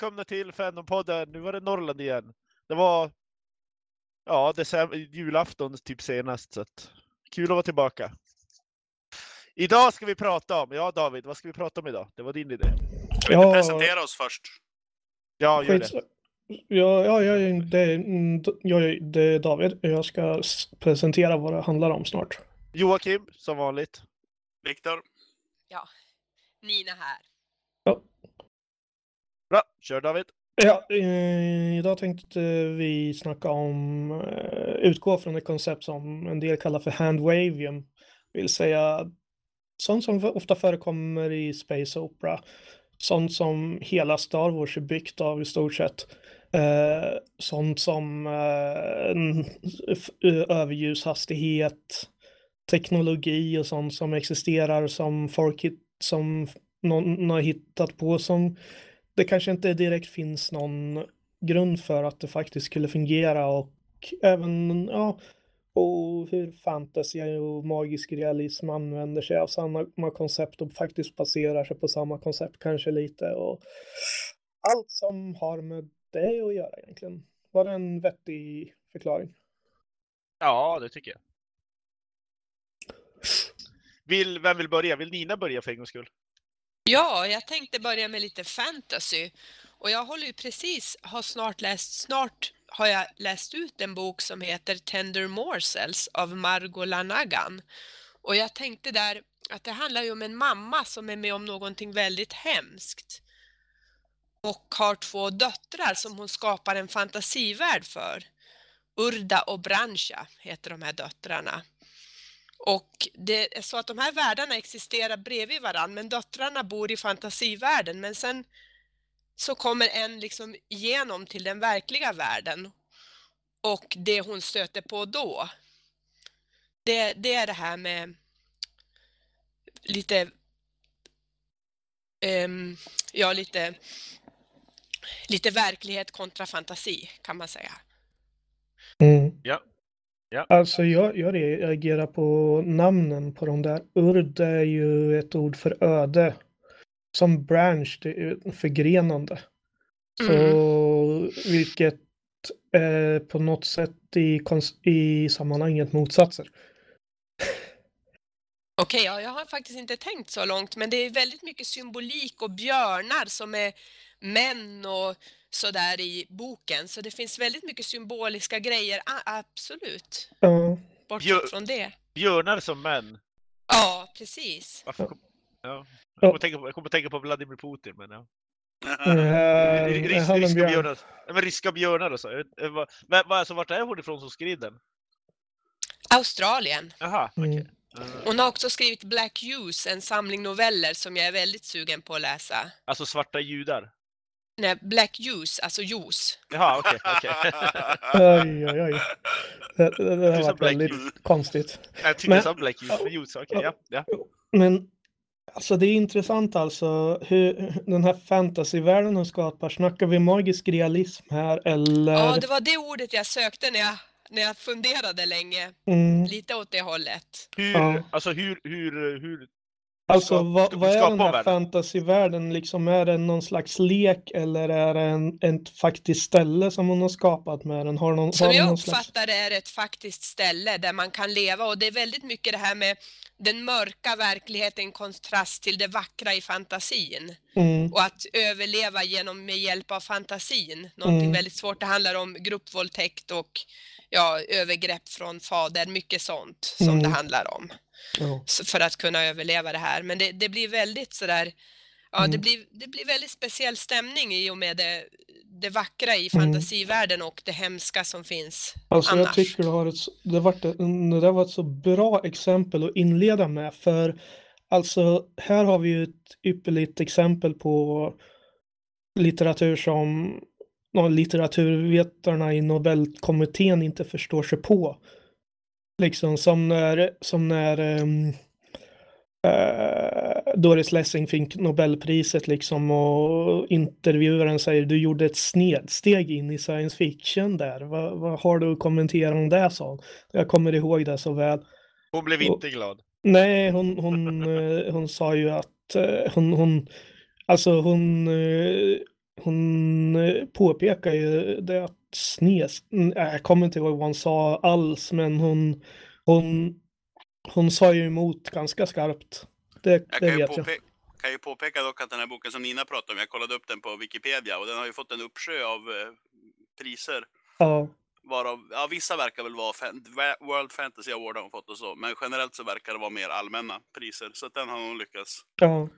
Välkomna till Fandompodden. Nu var det Norrland igen. Det var ja, december, julafton typ senast. Så att, kul att vara tillbaka. Idag ska vi prata om, ja David, vad ska vi prata om idag? Det var din idé. Ska vi inte presentera oss först? Ja, gör det. Ja, ja, ja det, är- det är David. Jag ska presentera vad det handlar om snart. Joakim, som vanligt. Viktor? Nina här. Kör David. Ja, eh, idag tänkte vi snacka om, eh, utgå från ett koncept som en del kallar för handwavium. Vill säga sånt som ofta förekommer i Space Opera. Sånt som hela Star Wars är byggt av i stort sett. Eh, sånt som eh, eh, överljushastighet, teknologi och sånt som existerar som folk som någon har hittat på som det kanske inte direkt finns någon grund för att det faktiskt skulle fungera och även ja, och hur fantasy och magisk realism använder sig av samma koncept och faktiskt baserar sig på samma koncept kanske lite och allt som har med det att göra egentligen. Var det en vettig förklaring? Ja, det tycker jag. Vill, vem vill börja? Vill Nina börja för en gångs skull? Ja, jag tänkte börja med lite fantasy. Och jag håller ju precis, har snart läst, snart har jag läst ut en bok som heter Tender Morsels av Margot Lanagan. Och jag tänkte där att det handlar ju om en mamma som är med om någonting väldigt hemskt. Och har två döttrar som hon skapar en fantasivärld för. Urda och Brancha heter de här döttrarna. Och det är så att de här världarna existerar bredvid varandra, men döttrarna bor i fantasivärlden. Men sen så kommer en liksom igenom till den verkliga världen. Och det hon stöter på då, det, det är det här med lite, ehm, ja lite, lite verklighet kontra fantasi kan man säga. Mm. Ja. Ja. Alltså jag, jag reagerar på namnen på de där. Urd är ju ett ord för öde. Som branch, det är förgrenande. Så vilket är på något sätt i, i sammanhanget motsatser. Okej, ja, jag har faktiskt inte tänkt så långt, men det är väldigt mycket symbolik och björnar som är män och sådär i boken. Så det finns väldigt mycket symboliska grejer, a- absolut. Ja. Bortsett Björ- från det. Björnar som män. Ja, precis. Varför kom... ja. Ja. Jag kommer, att tänka på, jag kommer tänka på Vladimir Putin, men ja. Eh, Rys, en ryska björn? björnar. Men ryska björnar och så. Jag vet- eh, Men alltså, vart är hon ifrån som skriver den? Australien. Jaha, okej. Mm. Eh, Hon har också skrivit Black Use, en samling noveller som jag är väldigt sugen på att läsa. Alltså svarta judar. Nej, Black Use, alltså juice. Jaha, okej. okej. Oj, oj, oj. Det, det, det har Tusen varit Black väldigt Youth. konstigt. Jag tyckte Men- jag sa Black Youth, men juice, okej. ja, ja. Men alltså det är intressant alltså hur den här fantasyvärlden hon skapar. Snackar vi magisk realism här eller? Ja, det var det ordet jag sökte när jag, när jag funderade länge. mm, Lite åt det hållet. Hur, Ja. alltså hur, hur, hur... alltså skap- vad, ska- vad är den här världen? fantasyvärlden liksom? Är det någon slags lek eller är det en, ett faktiskt ställe som hon har skapat med den? Har, någon, Som har jag någon slags... uppfattar det är det ett faktiskt ställe där man kan leva och det är väldigt mycket det här med den mörka verkligheten i kontrast till det vackra i fantasin. Mm, Och att överleva genom med hjälp av fantasin. Någonting Mm. väldigt svårt. Det handlar om gruppvåldtäkt och ja, övergrepp från fader, mycket sånt som Mm. det handlar om. Ja. För att kunna överleva det här. Men det, det blir väldigt sådär, ja det Mm. blir, det blir väldigt speciell stämning i och med det, det vackra i Mm. fantasivärlden och det hemska som finns Alltså jag annars. tycker det, har ett, det, vart ett, det där var ett så bra exempel att inleda med för alltså här har vi ju ett ypperligt exempel på litteratur som litteraturvetarna i Nobelkommittén inte förstår sig på. Liksom som när, som när ehm, eh, Doris Lessing fick Nobelpriset liksom och intervjuaren säger du gjorde ett snedsteg in i science fiction där. Vad, vad har du att kommentera om det sa hon. Jag kommer ihåg det så väl. Hon blev Och- inte glad. Nej, hon, hon, eh, hon sa ju att eh, hon, hon Alltså hon, hon påpekar ju det att Snes, äh, jag kommer inte ihåg vad hon sa alls, men hon, hon, hon sa ju emot ganska skarpt. Det, Jag det vet jag. påpe- kan ju påpeka dock att den här boken som Nina pratade om, jag kollade upp den på Wikipedia och den har ju fått en uppsjö av eh, priser. Ja, Varav, ja, vissa verkar väl vara fan, World Fantasy Award har hon fått och så, men generellt så verkar det vara mer allmänna priser. Så att den har hon lyckats. ja.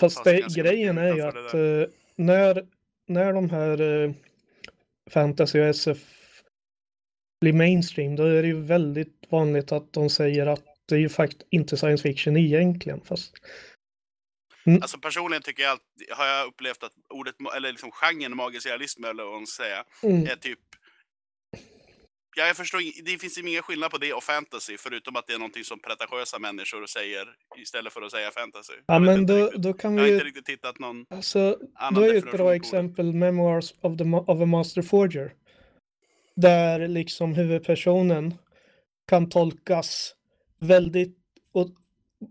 Fast det, grejen är ju att eh, när, när de här eh, fantasy och SF blir mainstream, då är det ju väldigt vanligt att de säger att det är ju faktiskt inte science fiction egentligen. Fast Alltså personligen tycker jag alltid, har jag upplevt att ordet, eller liksom genren magisk realism eller vad man säga, mm, är typ Ja, jag förstår, det finns ingen skillnad på det och fantasy, förutom att det är någonting som pretentiösa människor säger istället för att säga fantasy. ja, men då, riktigt. då kan jag har vi inte riktigt hittat någon Alltså, annan då är ju ett bra exempel Memoirs of, the, of a Master Forger. Där liksom huvudpersonen kan tolkas väldigt... Och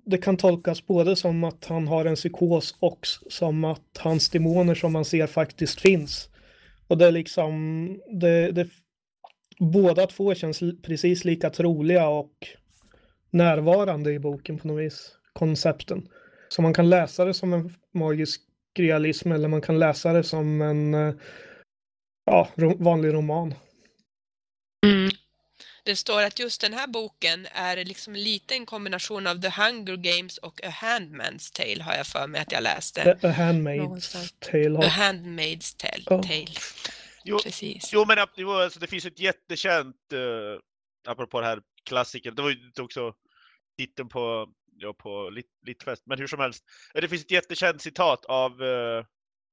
det kan tolkas både som att han har en psykos och som att hans demoner som man ser faktiskt finns. Och det är liksom... Det, det, båda två känns precis lika troliga och närvarande i boken på något vis. Koncepten. Så man kan läsa det som en magisk realism eller man kan läsa det som en eh, ja, vanlig roman. Mm. Det står att just den här boken är liksom lite en kombination av The Hunger Games och A Handman's Tale har jag för mig att jag läste. A, a Handmaid's. Tale. A Handmaid's Tale. Ja. tale. Jo, Precis. jo men jo, alltså, det finns ett jättekänt, uh, apropå det här klassikern, det var ju också titeln på, ja, på lit, Litfest, men hur som helst. Eh, Det finns ett jättekänt citat av uh,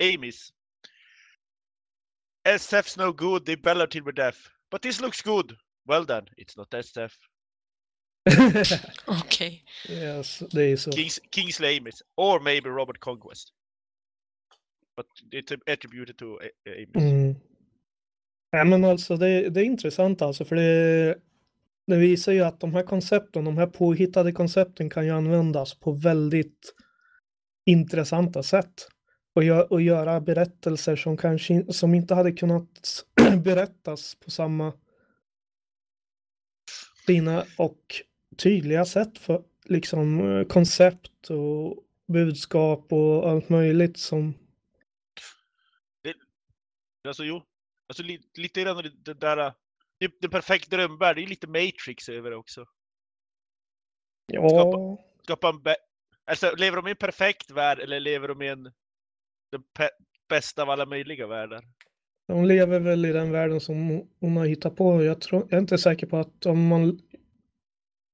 Amy's. SF's no good, they bellow till we're deaf. But this looks good. Well then, it's not SF. Okej. yes, det är så. Kings, Kingsley Amy's. Or maybe Robert Conquest. But it's attributed to A- Amy's. Mm. Ja, men alltså det, det är intressant alltså för det, det visar ju att de här koncepten, de här påhittade koncepten kan ju användas på väldigt intressanta sätt. Och, gö- och göra berättelser som kanske som inte hade kunnat berättas på samma fina och tydliga sätt för liksom koncept och budskap och allt möjligt som Alltså jo, alltså li, lite grann det, det där, det, det perfekta drömvärld, det är lite Matrix över det också. ja, Skapa en bä- alltså lever de i en perfekt värld eller lever de i en den bästa av alla möjliga världar? De lever väl i den världen som hon har hittat på. Jag, tror, jag är inte säker på att om man...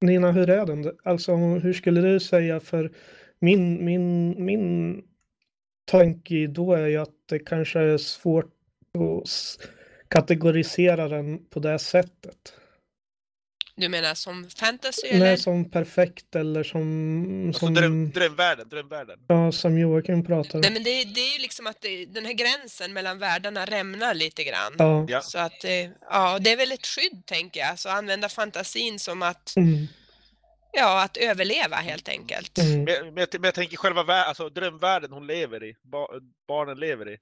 Nina, hur är den? Alltså, hur skulle du säga? För min, min, min tanke då är ju att det kanske är svårt s- kategorisera den på det sättet. Du menar som fantasy eller? Nej, som perfekt eller som... Alltså som dröm, drömvärlden, drömvärlden. ja, som Joakim pratar Nej om. men det, det är ju liksom att det, den här gränsen mellan världarna rämnar lite grann. Ja. Ja. Så att, eh, ja, det är väl ett skydd tänker jag. Så använda fantasin som att, Mm, ja, att överleva helt enkelt. mm. Men, jag- men, jag, men jag tänker själva alltså, drömvärlden hon lever i, ba, barnen lever i.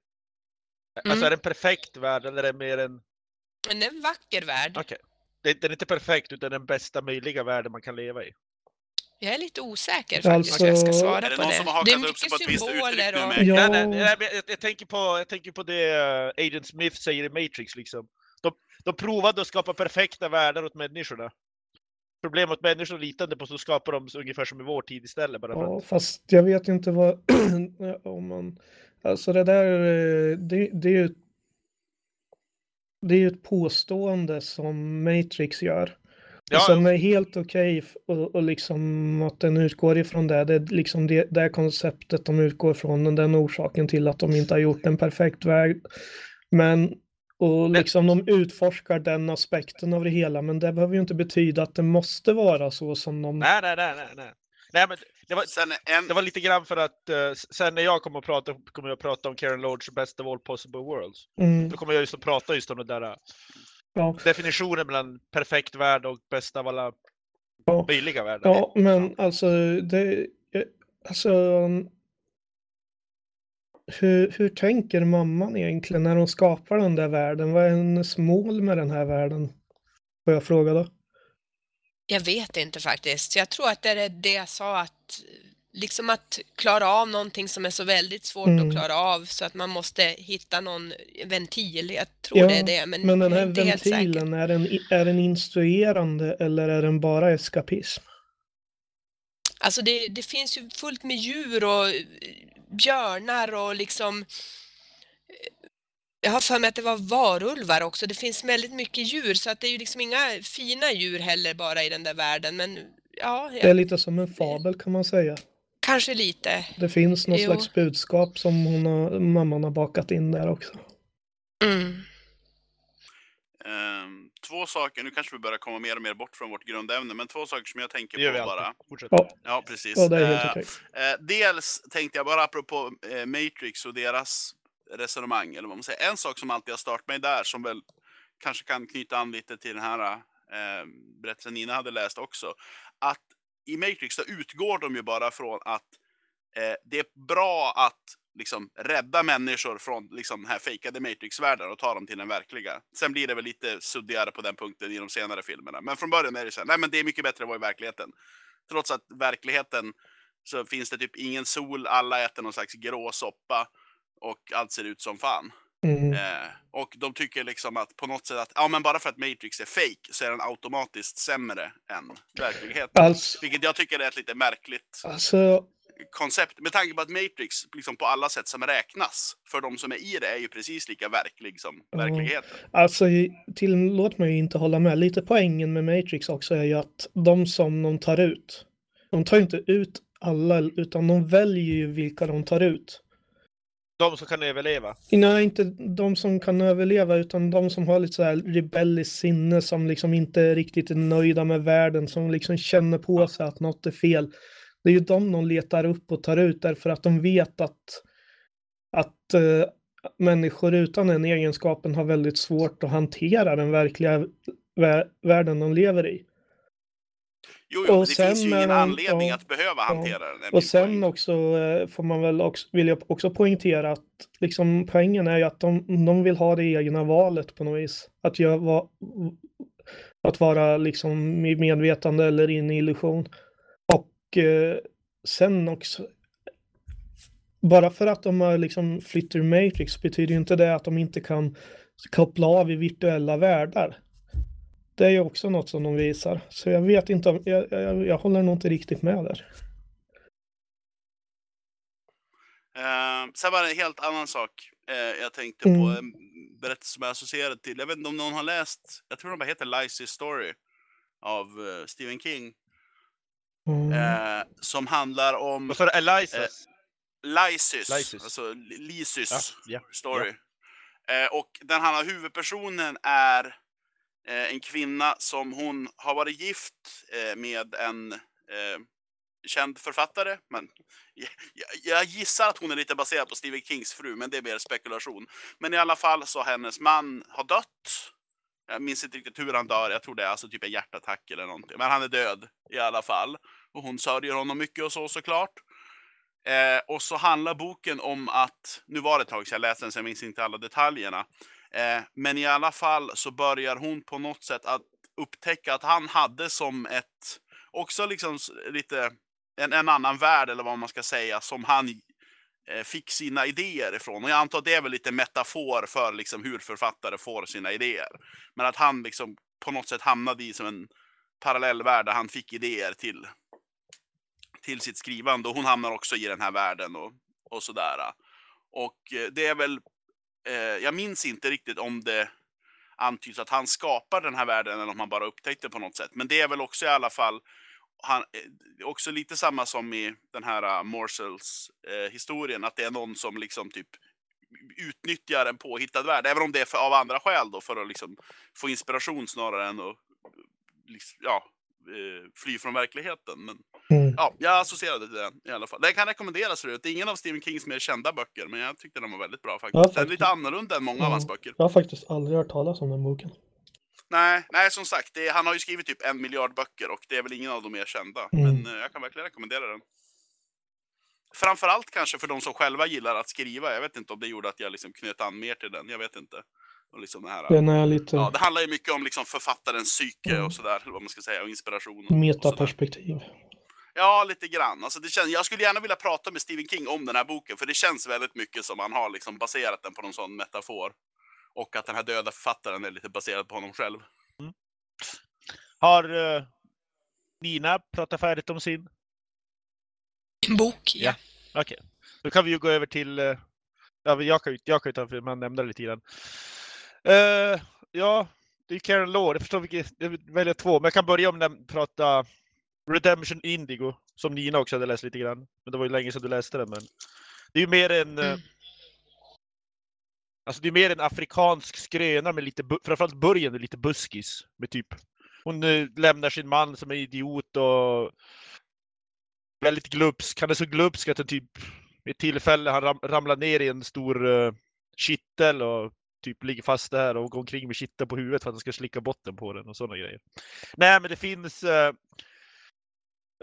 Alltså Mm. är det en perfekt värld eller är det mer en... Men det är en vacker värld. Okej. Det, den är inte perfekt utan den bästa möjliga världen man kan leva i. Jag är lite osäker faktiskt hur jag Alltså- ska svara Är det på någon det. som har det är hakat upp sig mycket på ett visst uttryck symboler nu och... med- Ja. Nej, nej, nej, jag, jag, tänker på, jag tänker på det uh, Agent Smith säger i Matrix liksom. De, de provade att skapa perfekta världar åt människorna. Problemet åt människor litande på så skapar de så ungefär som i vår tid istället. Bara Ja, fast jag vet inte vad... om man... Alltså det där, eh, det, det är ju... Det är ju ett påstående som Matrix gör. ja, och som är helt okej f- och, och liksom att den utgår ifrån det. Det är liksom det, det konceptet de utgår från och den orsaken till att de inte har gjort en perfekt väg. Men och liksom de utforskar den aspekten av det hela. Men det behöver ju inte betyda att det måste vara så som de... nej, nej, nej, nej, nej. Nej, men det var, Sen en, det var lite grann för att uh, sen när jag kommer att prata, kommer jag att prata om Karen Lords Best of All Possible Worlds. Mm, Då kommer jag just att prata just om den där uh, ja. definitionen mellan perfekt värld och bästa av alla Ja. möjliga världar. Ja, men alltså det... eh, Alltså... hur, hur tänker mamman egentligen när hon skapar den där världen? Vad är hennes mål med den här världen? Får jag fråga då? Jag vet inte faktiskt. Jag tror att det är det jag sa att liksom att klara av någonting som är så väldigt svårt Mm. att klara av så att man måste hitta någon ventil. Jag tror Ja, det är det, men, Men den här är inte helt säker. ventilen, är den, är den instruerande eller är den bara eskapism? Alltså det, det finns ju fullt med djur och eh, björnar och liksom eh, jag har för mig att det var varulvar också. Det finns väldigt mycket djur så att det är ju liksom inga fina djur heller bara i den där världen. Men ja, Det är lite som en fabel kan man säga. kanske lite. Det finns något Jo. slags budskap som hon har, mamman har bakat in där också. Mm. Ehm, två saker, nu kanske vi börjar komma mer och mer bort från vårt grundämne, men två saker som jag tänker Det gör vi på bara. alltid. Fortsätt. Ja, Ja, precis. ja det är helt Eh, okej. Eh, dels tänkte jag bara apropå eh, Matrix och deras resonemang, eller vad man säger. En sak som alltid har stört mig där, som väl kanske kan knyta an lite till den här eh, berättelsen Nina hade läst också. I Matrix så utgår de ju bara från att eh, det är bra att liksom rädda människor från liksom, den här fejkade Matrix-världen och ta dem till den verkliga. Sen blir det väl lite suddigare på den punkten i de senare filmerna. Men från början är det så här, nej men det är mycket bättre att vara i verkligheten. Trots att verkligheten så finns det typ ingen sol, alla äter någon slags grå soppa och allt ser ut som fan. Mm. Eh, och de tycker liksom att på något sätt att, ja men bara för att Matrix är fake så är den automatiskt sämre än verkligheten. Alltså, Vilket jag tycker är ett lite märkligt alltså, koncept. Med tanke på att Matrix liksom på alla sätt som räknas för de som är i det är ju precis lika verklig som Ja. verkligheten. alltså tillåt mig inte hålla med. Lite poängen med Matrix också är ju att de som de tar ut, de tar inte ut alla utan de väljer ju vilka de tar ut. De som kan överleva. Nej, inte de som kan överleva utan de som har lite så här rebelliskt sinne som liksom inte riktigt är nöjda med världen, som liksom känner på sig att något är fel. Det är ju de de letar upp och tar ut därför att de vet att, att eh, människor utan den egenskapen har väldigt svårt att hantera den verkliga vä- världen de lever i. Jo, jo, Och det sen finns ju ingen anledning ja, att behöva hantera den. är min Och sen poäng. också eh, får man väl också, vill jag också poängtera att liksom poängen är ju att de, de vill ha det egna valet på något vis. Att, va- att vara liksom i medvetande eller i en illusion. Och eh, sen också bara för att de har liksom flytt ur Matrix betyder ju inte det att de inte kan koppla av i virtuella världar. Det är ju också något som de visar. Så jag vet inte om, jag, jag, jag håller nog inte riktigt med där. Eh, sen var det en helt annan sak eh, jag tänkte på. Mm. En berättelse som jag är associerad till. Jag vet inte om någon har läst, jag tror den bara heter Lies Story av eh, Stephen King. Mm. Eh, som handlar om Vad sa du? Elias? Lysis, Lysis. alltså Lysis Ja, ja, story. Eh, och den handlar, huvudpersonen är eh, Eh, en kvinna som hon har varit gift eh, med en eh, känd författare. Men jag, jag- jag gissar att hon är lite baserad på Stephen Kings fru, men det är mer spekulation. Men i alla fall så hennes man har dött. Jag minns inte riktigt hur han dör, jag tror det är alltså typ en hjärtattack eller någonting. Men han är död i alla fall. Och hon sörjer honom mycket och så såklart. Eh, och så handlar boken om att, nu var det ett tag sedan jag läste den så jag minns inte alla detaljerna. Eh, men i alla fall så börjar hon på något sätt att upptäcka att han hade som ett, också liksom lite, en, en annan värld eller vad man ska säga, som han eh, fick sina idéer ifrån. Och jag antar att det är väl lite metafor för liksom hur författare får sina idéer. Men att han liksom på något sätt hamnade i som en parallell värld där han fick idéer till till sitt skrivande och hon hamnar också i den här världen och, och sådär. Och eh, det är väl, eh, jag minns inte riktigt om det antyds att han skapar den här världen eller om han bara upptäckte på något sätt. Men det är väl också i alla fall han, eh, också lite samma som i den här eh, uh, Morsels eh, historien, att det är någon som liksom typ utnyttjar en påhittad värld, även om det är för, av andra skäl då, för att liksom få inspiration snarare än att eh, liksom, ja, eh, fly från verkligheten. Men Mm. Ja, jag associerade till den i alla fall. Den kan rekommenderas förut. Det är ingen av Stephen Kings mer kända böcker, men jag tyckte den var väldigt bra faktiskt. Ja, Den är faktiskt. lite annorlunda än många av hans böcker. Jag har faktiskt aldrig hört talas om den boken. Nej, nej som sagt, det, han har ju skrivit typ en miljard böcker och det är väl ingen av dem mer kända. Mm. Men eh, jag kan verkligen rekommendera den. framförallt kanske för de som själva gillar att skriva. Jag vet inte om det gjorde att jag liksom knöt an mer till den. Jag vet inte. Och liksom det, här, Den är lite ja, det handlar ju mycket om liksom författarens psyke Mm. och sådär, eller vad man ska säga, och inspiration. och- och sådär. metaperspektiv. Ja, lite grann. Alltså det känns, jag skulle gärna vilja prata med Stephen King om den här boken, för det känns väldigt mycket som han har liksom baserat den på någon sån metafor. Och att den här döda författaren är lite baserad på honom själv. Har eh, Nina pratat färdigt om sin? En bok, ja. Ja. Okej. Då kan vi ju gå över till... Ja, men jag kan jag kan ju ta för man nämnde det lite grann. Uh, ja, det är Karen Law. Jag förstår vilket... Jag väljer två, men jag kan börja med att prata Redemption Indigo, som Nina också hade läst lite grann. Men det var ju länge sedan du läste den. Men det är ju mer en... Mm. Alltså det är mer en afrikansk skröna med lite, framförallt början lite buskis. Med typ, hon eh, lämnar sin man som är idiot och väldigt glupsk. Han är så glupsk att han typ vid ett tillfälle han ramlar ner i en stor uh, kittel och typ ligger fast där och går omkring med kitteln på huvudet för att den ska slicka botten på den och sådana grejer. Nej, men det finns... Eh,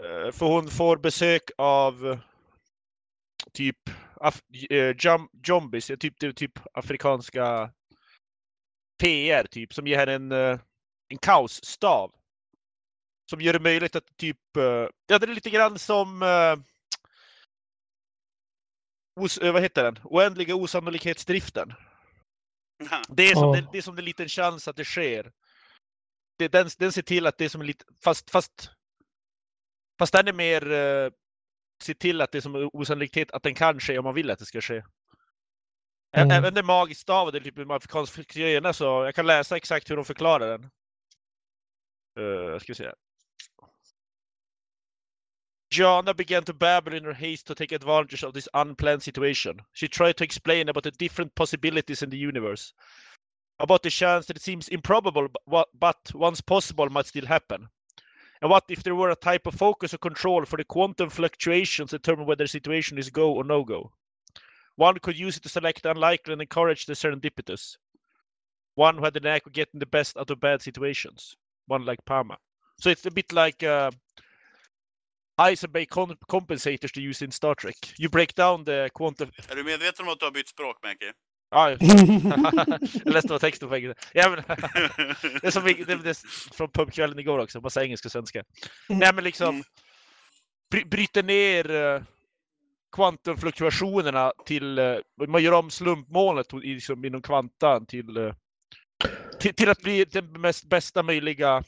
eh, för hon får besök av typ af, eh, jum, zombies, typ, typ, typ afrikanska PR typ, som ger henne en, eh, en kaosstav. Som gör det möjligt att typ, eh, ja det är lite grann som eh, os, vad heter den? Oändliga osannolikhetsdriften. Det är, som, Ja. det, det är som en liten chans att det sker. Det, den, den ser till att det är som en liten, fast, fast, fast den är mer, uh, ser till att det är som en osannolikhet att den kan ske om man vill att det ska ske. Mm. Även det magisk stav, det är typ en afrikansk gröna så jag kan läsa exakt hur de förklarar den. Uh, ska vi se. Jana began to babble in her haste to take advantage of this unplanned situation. She tried to explain about the different possibilities in the universe. About the chance that it seems improbable, but, once possible might still happen. And what if there were a type of focus or control for the quantum fluctuations to determine whether the situation is go or no go? One could use it to select the unlikely and encourage the serendipitous. One who had the knack of getting the best out of bad situations. One like Parma. So it's a bit like uh, Heisenberg compensators to use in Star Trek. You break down the quantum... Är du medveten om att du har bytt språk, Mäki? Ja, jag läste vad texten på engelska. Ja, men, det är som det, det, från pubkvällen igår också, massa engelska och svenska. Nej men liksom, bry, bryter ner uh, kvantumfluktuationerna till, eh, man gör om slumpmålet liksom, inom kvantan till, eh, till, till att bli den mest bästa möjliga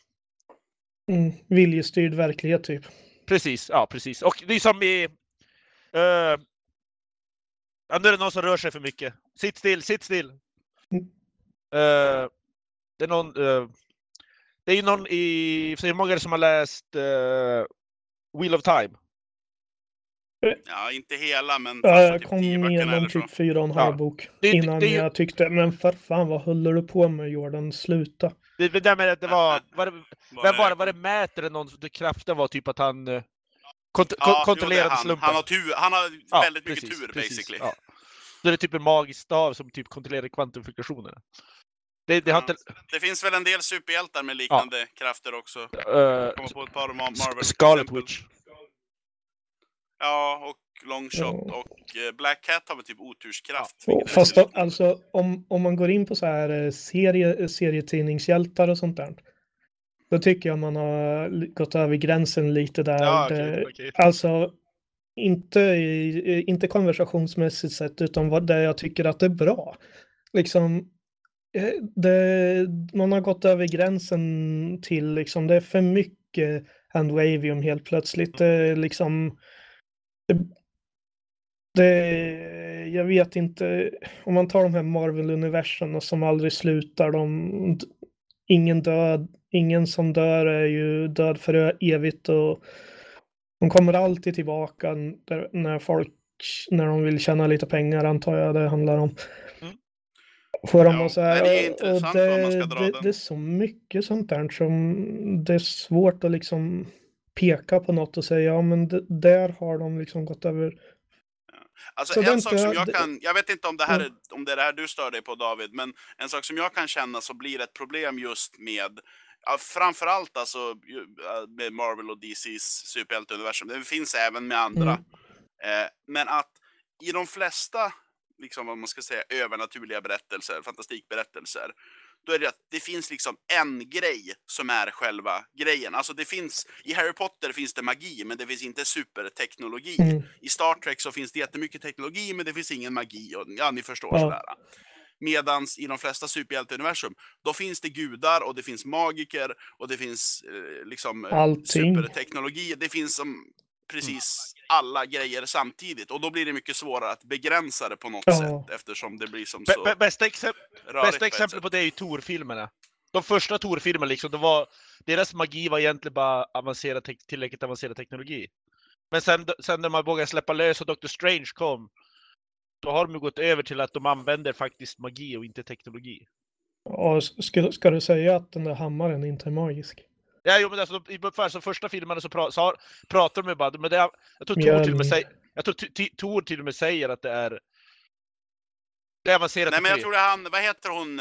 Mm, viljestyrd verklighet typ. Precis, ja precis. Och det är som i... Uh, ja, nu är det någon som rör sig för mycket. Sitt still, sitt still! Mm. Eh, det är någon... eh, det är ju någon i... Hur många är det som har läst uh, Wheel of Time? Ja, inte hela, men Ja, jag typ kom igenom typ fyra och en Ja. halv bok Det- det- innan det ju- jag tyckte, men för fan vad håller du på med Jordan, sluta. Det, det med att det var... Var det, Var var, var, var det mäter någon... Det kraften var typ att han uh, kont, Ja, det är kontrollerade han. slumpen. Han har, tur, han har Ja, väldigt mycket precis, tur, precis, basically. Ja. Så det är typ en magisk stav som typ kontrollerar kvantumfluktuationerna. Det, det Ja. inte... Det finns väl en del superhjältar med liknande krafter också. Uh, Kommer på ett par Marvel. Scarlet. Witch. Ja, och Longshot Ja. och eh, Black Cat har väl typ oturskraft. Är fast då, alltså om, om man går in på så här eh, serie, serietidningshjältar och sånt där. Då tycker jag man har gått över gränsen lite där. Ja, det, okej, okej. Alltså inte, i- inte konversationsmässigt sett utan vad där jag tycker att det är bra. Liksom eh, det, man har gått över gränsen till liksom det är för mycket handwavium helt plötsligt. Det är liksom det, det, jag vet inte, om man tar de här Marvel-universen som aldrig slutar, de, ingen död, ingen som dör är ju död för evigt och de kommer alltid tillbaka där, när folk, när de vill tjäna lite pengar antar jag det handlar om. Mm. Får de Ja, så här, det är intressant vad man ska dra det, den. det är så mycket sånt där som det är svårt att liksom peka på något och säga ja men det, där har de liksom gått över. Alltså Så en sak som jag kan, jag vet inte om det här är, om det är det här du stör dig på David, men en sak som jag kan känna så blir ett problem just med Ja, framförallt alltså äh, med Marvel och DCs superhjälteuniversum. Det finns även med andra. Mm. Eh, men att i de flesta, liksom vad man ska säga, övernaturliga berättelser, fantastikberättelser, då är det att det finns liksom en grej som är själva grejen. Alltså det finns, i Harry Potter finns det magi, men det finns inte superteknologi. Mm. I Star Trek så finns det jättemycket teknologi, men det finns ingen magi. Och, ja, ni förstår Ja. sådär. Medans i de flesta superhjälteuniversum, då finns det gudar och det finns magiker och det finns eh, liksom eh, Allting. superteknologi. Det finns som precis alla grejer samtidigt och då blir det mycket svårare att begränsa det på något Ja. sätt eftersom det blir som så bä- Bästa, på bästa exempel på det är ju Tor-filmerna. De första Tor-filmerna liksom, det var, deras magi var egentligen bara avancerad tillräckligt avancerad teknologi. Men sen, sen när man vågade släppa lös och Doctor Strange kom, då har de gått över till att de använder faktiskt magi och inte teknologi. Och ska, ska du säga att den där hammaren inte är magisk? Ja, jo, men alltså, de- i alltså, första filmerna så, pra, så har, pratar de ju bara, men det jag tror Tor till och med säger, jag tror T- T- Tor till och med säger att det är det är avancerat Nej men jag tror det är han, vad heter hon,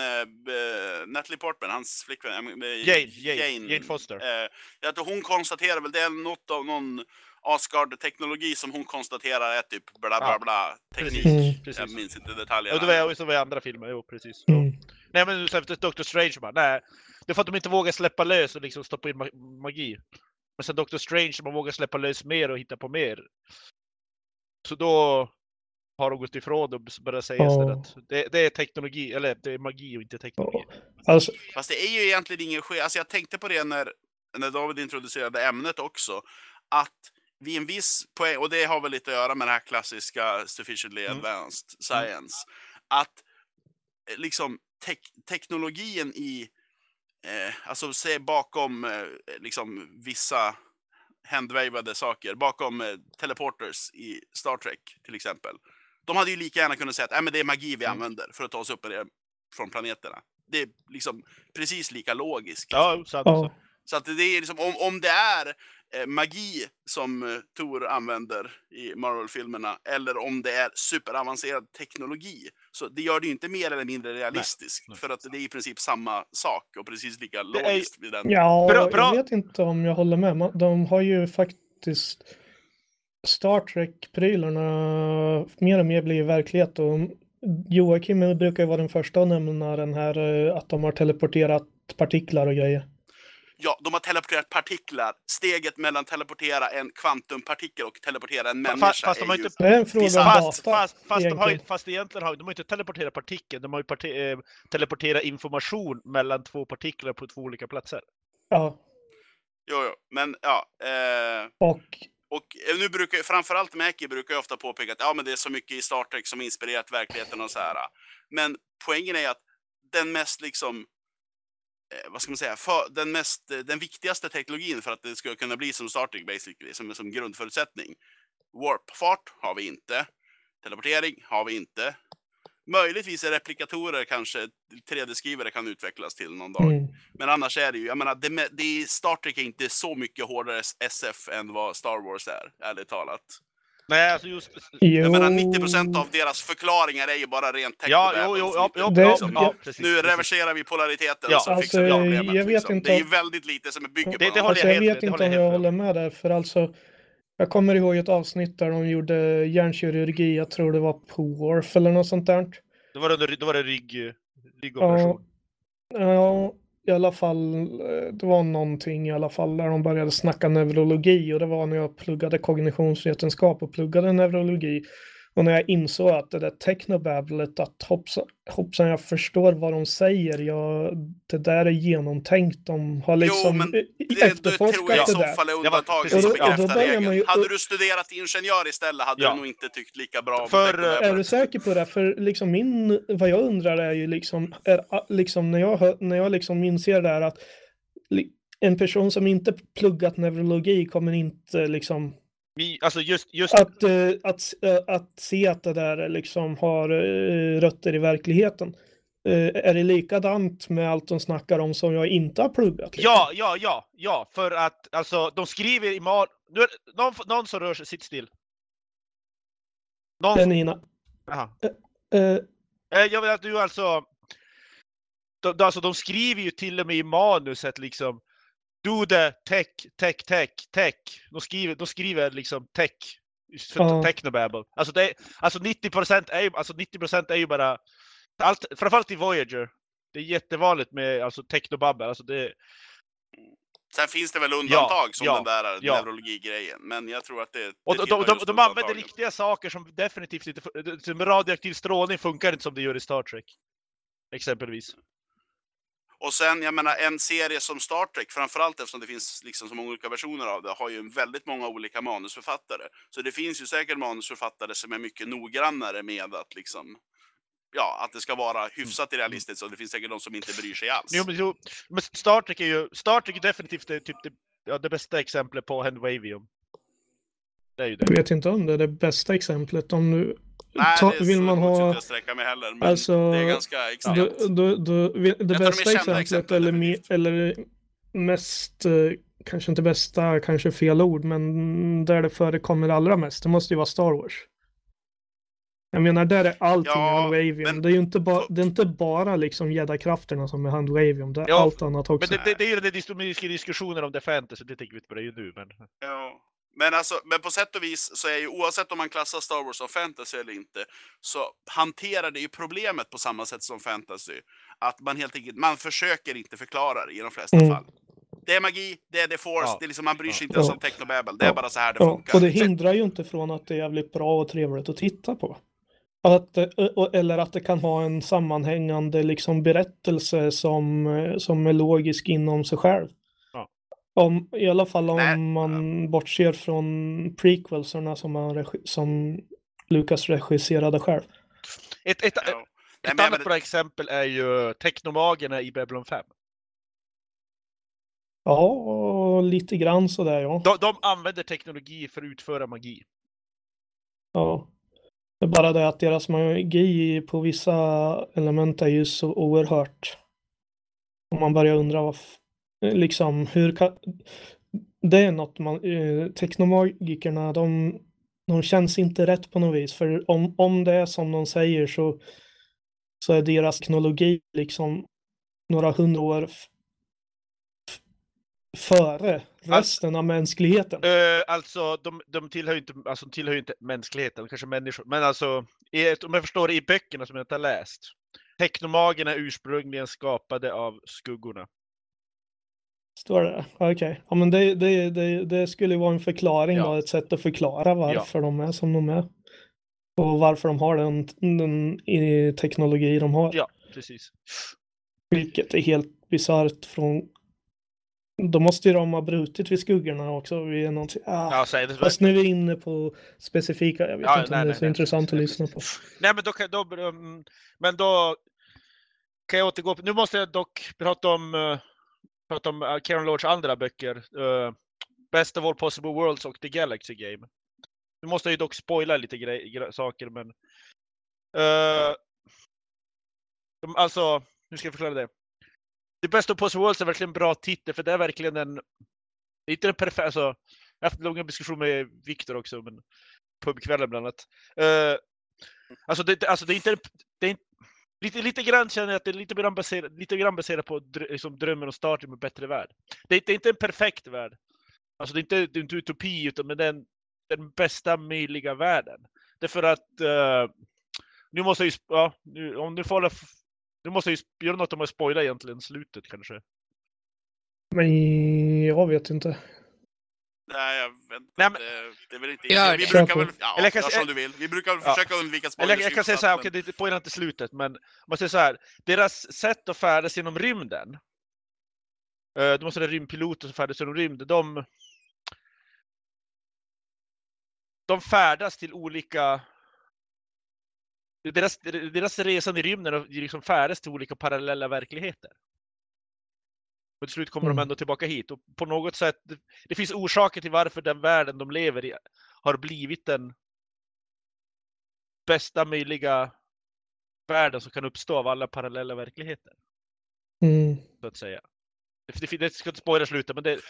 b- Natalie Portman, hans flickvän? eh, Jane, Jane, Jane Foster. Eh, jag tror hon konstaterar väl, det är något av någon Asgard-teknologi som hon konstaterar är typ bla bla Ja, bla teknik. precis. Mm. Jag minns inte detaljerna. Ja, det var så var i andra filmer, jo precis. Mm. Nej men efter Doctor Strange bara, nej. Det är för att de inte vågar släppa lös och liksom stoppa in ma- magi. Men sen Doctor Strange, man vågar släppa lös mer och hitta på mer. Så då har de gått ifrån och börjat säga Ja. istället att det, det är teknologi, eller det är magi och inte teknologi. Alltså, Fast det är ju egentligen ingen skillnad. Alltså jag tänkte på det när, när David introducerade ämnet också. Att vid en viss poäng, och det har väl lite att göra med det här klassiska sufficiently Mm. advanced science. Att eh, liksom tek- teknologin i, eh, alltså se bakom eh, liksom vissa handwavade saker, bakom eh, teleporters i Star Trek till exempel. De hade ju lika gärna kunnat säga att äh, men det är magi vi Mm. använder för att ta oss upp från planeterna. Det är liksom precis lika logiskt. Ja, sant. ja. Så att det är liksom, om, om det är eh, magi som eh, Tor använder i Marvel-filmerna, eller om det är superavancerad teknologi, så det gör det ju inte mer eller mindre realistiskt. nej. För att det är i princip samma sak och precis lika logiskt vid den. Ja, Bra- bra. jag vet inte om jag håller med. De har ju faktiskt Star Trek-prylarna mer och mer blivit verklighet och Joakim brukar ju vara den första att nämna den här eh, att de har teleporterat partiklar och grejer. Ja, de har teleporterat partiklar. Steget mellan teleportera en kvantumpartikel och teleportera en människa fast de är har ju... inte- Det är en fråga om Fast, data. fast, fast, de har, fast egentligen har de har inte teleporterat partikeln, de har ju parti, eh, teleporterat information mellan två partiklar på två olika platser. Ja, Jo, jo, men ja. Eh, och Och eh, nu brukar framförallt Mäki brukar ofta påpeka att ja, men det är så mycket i Star Trek som inspirerat verkligheten och så här. Men poängen är att den mest liksom vad ska man säga, för, den, mest, eh, den viktigaste teknologin för att det ska kunna bli som Star Trek basically, som, som grundförutsättning. Warpfart har vi inte. Teleportering har vi inte. Möjligtvis är replikatorer kanske 3D-skrivare kan utvecklas till någon dag. mm, Men annars är det ju, jag menar, det, det Star Trek är inte så mycket hårdare SF än vad Star Wars är, ärligt talat. Nej, alltså just... jo, Jag menar 90% av deras förklaringar är ju bara rent Ja, technobabble, jo, jo, ja, inte- ja, Det- ja, liksom, ja, precis. Nu reverserar vi polariteten Ja. så Alltså, fixar vi problemet. jag vet liksom. inte Det är ju väldigt lite som är bygger på Det- det håller Alltså, jag jag vet det inte om jag håller med där, för alltså jag kommer ihåg ett avsnitt där de gjorde hjärnkirurgi, jag tror det var på Worf eller något sånt där. Då var det, då var det rygg, ryggoperation. Ja, i alla fall, eh, det var någonting i alla fall där de började snacka neurologi och det var när jag pluggade kognitionsvetenskap och pluggade neurologi. Och när jag insåg att det där technobabblet, att hoppsan, hoppsan jag förstår vad de säger, jag, det där är genomtänkt, de har liksom men eh, Det, det tror efterforskat jag i så där. fall är undantaget som bekräftar regeln. ju- Hade du studerat ingenjör istället hade Ja. du nog inte tyckt lika bra om För. Är du säker på det? För liksom min, vad jag undrar är ju liksom, är, liksom när jag, när jag liksom inser det här att en person som inte pluggat neurologi kommer inte liksom Vi, alltså just, just att, eh, att, eh, att se att det där liksom har eh, rötter i verkligheten. Eh, är det likadant med allt de snackar om som jag inte har pluggat? liksom? Ja, ja, ja, ja, för att alltså de skriver i mal... Nu är någon, någon som rör sig, sitt still. Någon... Det är Nina. Eh, Eh, Jag vill att du alltså... De, de- alltså de skriver ju till och med i manuset liksom Do the tech, tech, tech, tech. De skriver, de skriver liksom tech för Ja. Technobabble. Alltså, det alltså 90% är ju, alltså 90% är ju bara, allt, framförallt i Voyager. Det är jättevanligt med alltså, technobabble. Alltså det, Sen finns det väl undantag som ja, den där ja. neurologigrejen, men jag tror att det, och det de, de, de, just de använder riktiga saker som definitivt inte... Som radioaktiv strålning funkar inte som det gör i Star Trek. Exempelvis. Och sen, jag menar, en serie som Star Trek, framförallt eftersom det finns liksom så många olika versioner av det, har ju en väldigt många olika manusförfattare. Så det finns ju säkert manusförfattare som är mycket noggrannare med att liksom, ja, att det ska vara hyfsat realistiskt, och det finns säkert de som inte bryr sig alls. Jo, men, jo, men Star Trek är ju Star Trek är definitivt det, typ det, ja, det bästa exemplet på Handwavium. Det är ju Jag det. vet inte om det är det bästa exemplet. Om du Nej, ta, det vill så man ha... inte jag sträcka mig heller, men Alltså, det är ganska extremt. Då, då, då, vi- det bästa exemplet, eller, me, eller mest, eh, kanske inte bästa, kanske fel ord, men där det förekommer allra mest, det måste ju vara Star Wars. Jag menar, där är allting Ja, handwavium. men- Det är ju inte, ba, det är inte bara liksom jedi-krafterna som är handwavium, det är Ja, allt annat Men också. det, det, det är ju den dis- diskussionen om det fantasy, det tänker vi inte på det ju nu. Men... Ja. Men, alltså, men på sätt och vis så är ju oavsett om man klassar Star Wars som fantasy eller inte så hanterar det ju problemet på samma sätt som fantasy. Att man helt enkelt, man försöker inte förklara det i de flesta Mm. fall. Det är magi, det är the force, Ja. det är liksom, man bryr sig inte Ja. ens om technobabble. Det är Ja. bara så här det Ja, funkar. och det hindrar ju inte från att det är jävligt bra och trevligt att titta på. Att, eh, och- eller att det kan ha en sammanhängande liksom berättelse som, eh, som är logisk inom sig själv. Om, I alla fall om Nej, man bortser från prequelserna som, man regi- som Lucas regisserade själv. Ett, ett, Ja. Nej, ett jag annat bra exempel är ju Technomagerna i Babylon 5. Ja, och lite grann sådär ja. De, de använder teknologi för att utföra magi. ja. Det är bara det att deras magi på vissa element är ju så oerhört. Om man börjar undra vad, liksom hur kan, det är något man, eh, teknomagikerna de, de känns inte rätt på något vis. För om, om det är som de säger så, så är deras teknologi liksom några hundra år före resten av mänskligheten. Uh, alltså, de, de tillhör inte, alltså, de tillhör inte mänskligheten, kanske människor. Men alltså, i, om jag förstår det, i böckerna som jag inte har läst. Technomagerna är ursprungligen skapade av skuggorna. Står det? Okej. Ja, men det, det, det, det skulle vara en förklaring Ja. då, ett sätt att förklara varför de är som de är. Och varför de har den, den teknologi de har. Ja, precis. Vilket är helt bisarrt från... Då måste ju de ha brutit vid skuggorna också. Vi är någonting... ah. Ja, det, Fast nu är vi inne på specifika, jag vet Ja, inte nej, om det är nej, så nej, intressant precis, att nej, lyssna på. Nej, men då kan, då, mm, men då kan jag återgå. Nu måste jag dock prata om, pratar om eh, Karen Lords andra böcker. Uh, Best of all possible worlds och The Galaxy Game. Nu måste jag ju dock spoila lite grej, gre- saker, men... Uh, de, alltså, hur ska jag förklara det? The Best of possible worlds är verkligen en bra titel, för det är verkligen en... Det är inte en perfekta... Alltså, jag har haft långa diskussioner med Viktor också, men pubkvällen bland annat. Uh, alltså, det, alltså det är inte... Det är inte Lite, lite grann känner jag att det är lite grann baserat, lite grann baserat på dr, liksom drömmen om starten med bättre värld. Det, är- det är inte en perfekt värld. Alltså det är inte, det är inte utopi, utan men den, den bästa möjliga världen. Därför att uh, nu måste jag ju, ja, nu, om du får nu måste jag ju göra något om att spoila egentligen slutet kanske. Men jag vet inte. Nej, jag vet inte. Nej, men- det, det är väl inte... Gör vi det. brukar väl... Ja, Eller jag kan gör se- som du vill. Vi brukar väl Ja. försöka undvika Eller jag, kan säga så här, spoilers okej, det spoilar inte slutet, men man säger så här. Deras sätt att färdas genom rymden. Uh, de måste vara rymdpiloter som färdas genom rymden. De, de färdas till olika... Deras, deras resan i rymden liksom färdas till olika parallella verkligheter. Och till slut kommer Mm. de ändå tillbaka hit. Och på något sätt, det, det finns orsaker till varför den världen de lever i har blivit den bästa möjliga världen som kan uppstå av alla parallella verkligheter. Mm. Så att säga. Det, det, det ska inte spoila slutet, men det,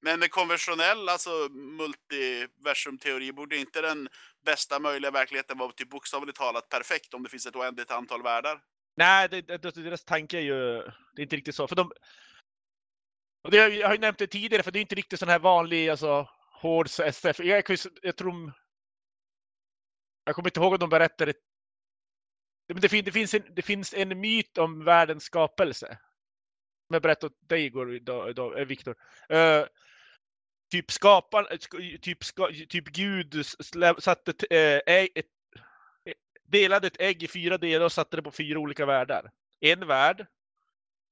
Men med konventionell, alltså multiversumteori, borde inte den bästa möjliga verkligheten vara typ bokstavligt talat perfekt om det finns ett oändligt antal världar? nej, det, det, deras tanke är ju, det är inte riktigt så. För de, och det, jag har ju nämnt det tidigare, för det är inte riktigt sån här vanlig, alltså hård SF. Jag, jag, jag tror de, Jag kommer inte ihåg om de berättade men det, det, finns en, det finns en myt om världens skapelse. Som jag berättade åt dig igår, idag, idag, eh, Viktor. Uh, typ skaparen, eh, typ, ska, typ Gud satte äh, ett, delade ett ägg i fyra delar och satte det på fyra olika världar. En värld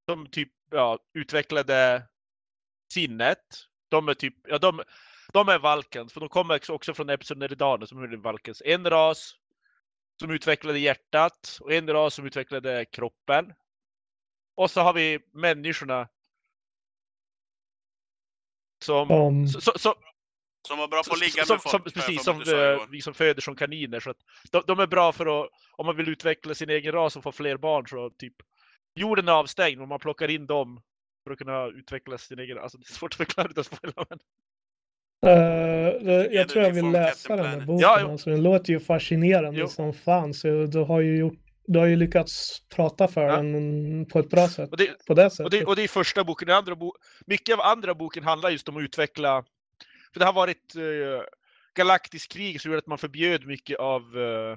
som typ ja, utvecklade sinnet. De är typ, ja de, de är Valkans, för de kommer också från Epsoneridaner som är Valkans. En ras som utvecklade hjärtat och en ras som utvecklade kroppen. Och så har vi människorna. Som, um. så, så, som var bra på att ligga som, med folk. Som, precis, som uh, vi som föder som kaniner. Så att de, de, är bra för att, om man vill utveckla sin egen ras och få fler barn så typ jorden är avstängd och man plockar in dem för att kunna utveckla sin egen, alltså det är svårt att förklara utan spoila men. Uh, det, jag tror jag vill läsa den här boken. Ja, alltså, den låter ju fascinerande jo. som fan. Så du har ju, gjort, du har ju lyckats prata för ja. den på ett bra sätt. Och det, på det sättet. Och det, och det är första boken. Den andra bo, mycket av andra boken handlar just om att utveckla... För det har varit uh, galaktiskt krig som gjorde att man förbjöd mycket av uh,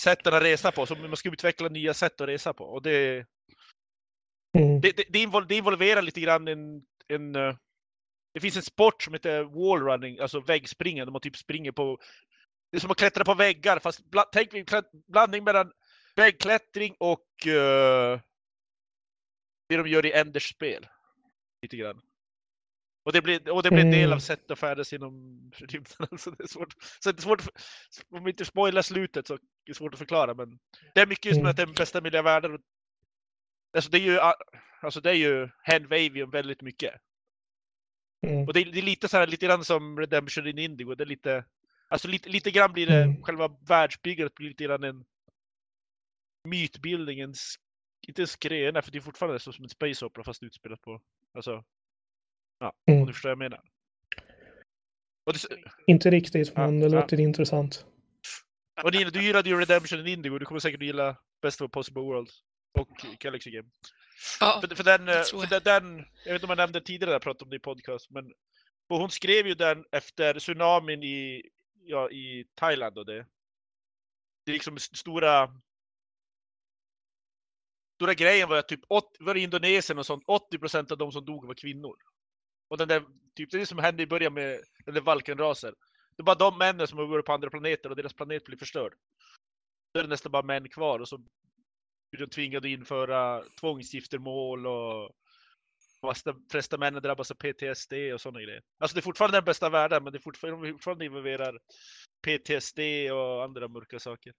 sätten att resa på. Så man ska utveckla nya sätt att resa på. Och det, mm. det, det, det, involverar lite grann en, en uh, det finns en sport som heter wallrunning, alltså väggspringande. Man typ springer på... Det är som att klättra på väggar, fast bla, tänk blandning mellan väggklättring och uh, det de gör i Enders spel. Lite grann. Och det blir, och det blir en del av mm. sättet att färdas inom rymden. Alltså det är svårt. Så det är svårt, om vi inte spoilar slutet så är det svårt att förklara. Men det är mycket just med att det är den bästa möjliga världen. Alltså det är ju, alltså det är ju Handwavium väldigt mycket. Mm. Och det är, det är, lite så här, lite grann som Redemption in Indigo. Det är lite, alltså lite, lite grann blir det, mm. själva världsbyggandet blir lite grann en mytbildning, en, inte en skröna, för det är fortfarande så som en space opera fast utspelat på, alltså, ja, mm. om du förstår vad jag menar. Det, inte riktigt, men ja, det låter ja. intressant. Och Nina, du gillade ju Redemption in Indigo, du kommer säkert gilla Best of Possible Worlds och Galaxy Game. Ja, för, för, den, för den, jag vet inte om jag nämnde tidigare, jag pratade om det i podcast, men hon skrev ju den efter tsunamin i, ja, i Thailand och det. Det är liksom stora Stora grejen var att typ 80, var i Indonesien och sånt, 80 procent av de som dog var kvinnor. Och den där, typ, det är det som hände i början med den där valkenrasen. Det är bara de männen som har varit på andra planeter och deras planet blir förstörd. Då är det nästan bara män kvar och så de tvingade införa tvångsgiftermål och flesta männen drabbas av PTSD och sådana grejer. Alltså det är fortfarande den bästa världen, men det är fortfarande, fortfarande involverar PTSD och andra mörka saker.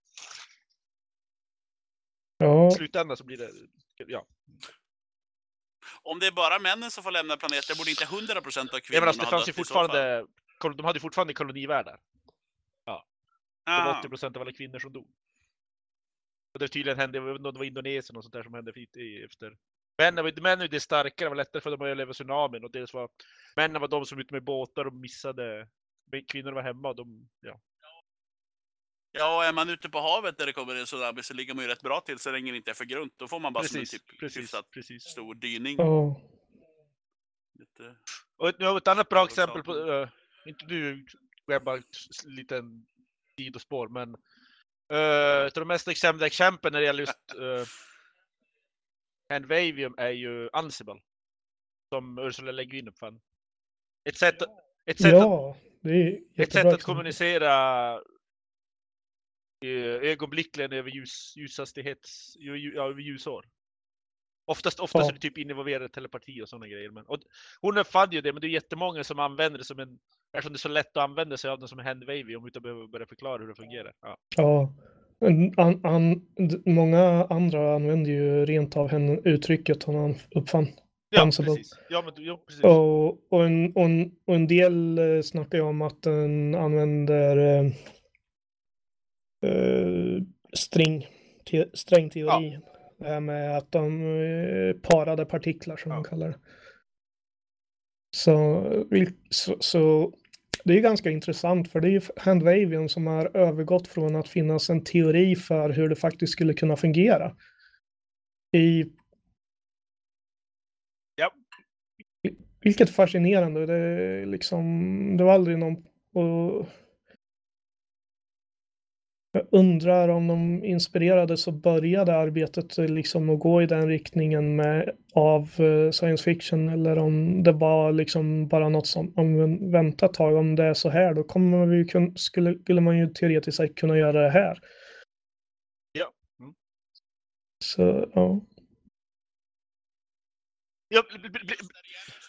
Ja. I slutändan så blir det, ja. Om det är bara männen som får lämna planeten, borde inte 100% av kvinnorna ja, men alltså, det fanns ju fortfarande, de hade fortfarande kolonivärldar. Ja. Det var 80% av alla kvinnor som dog. Och det tydligen hände, det var Indonesien och sånt där som hände efter. Männen, männen är det starkare, det var lättare för dem att överleva tsunamin och dels var männen var de som ute med båtar och missade. Kvinnor var hemma och de, ja. Ja, och är man ute på havet där det kommer en tsunami så ligger man ju rätt bra till så länge det inte är för grunt. Då får man bara precis, som en typ precis, precis. stor dyning. Oh. Lite... Och ett, ett annat bra exempel på, uh, inte du, jag bara liten sidospår, men Uh, de mest extrema exemplen när det gäller just uh, Handwavium är ju Ansible. Som Ursula Le Guin uppfann. Ett sätt, ett sätt, ja, att, ett sätt att kommunicera ögonblickligen över ljus, ljushastighets, ja, över ljusår. Oftast, oftast ja. är det typ involverad telepati och sådana grejer. Men, och hon uppfann ju det, men det är jättemånga som använder det som en Eftersom det är så lätt att använda sig av den som handwavy om utan behöver börja förklara hur det fungerar. Ja. ja. An, an, många andra använder ju rent av henne uttrycket hon uppfann. Ja, precis. Ja, men, ja, precis. Och, och, en, och, en, och en del eh, snackar ju om att den använder eh, eh string, te, strängteorin. Ja. Det här med att de eh, parade partiklar som ja. man kallar det. Så, så, så det är ganska intressant för det är ju Handwavian som har övergått från att finnas en teori för hur det faktiskt skulle kunna fungera. I... Ja. Vilket fascinerande. Det, liksom, det var aldrig någon... Och... Jag undrar om de inspirerades och började arbetet liksom att gå i den riktningen med, av eh, science fiction eller om det var liksom bara något som, om vi väntar ett tag, om det är så här, då kommer vi kun, skulle, skulle man ju teoretiskt sett kunna göra det här. Ja. Mm. Så, ja. Ja,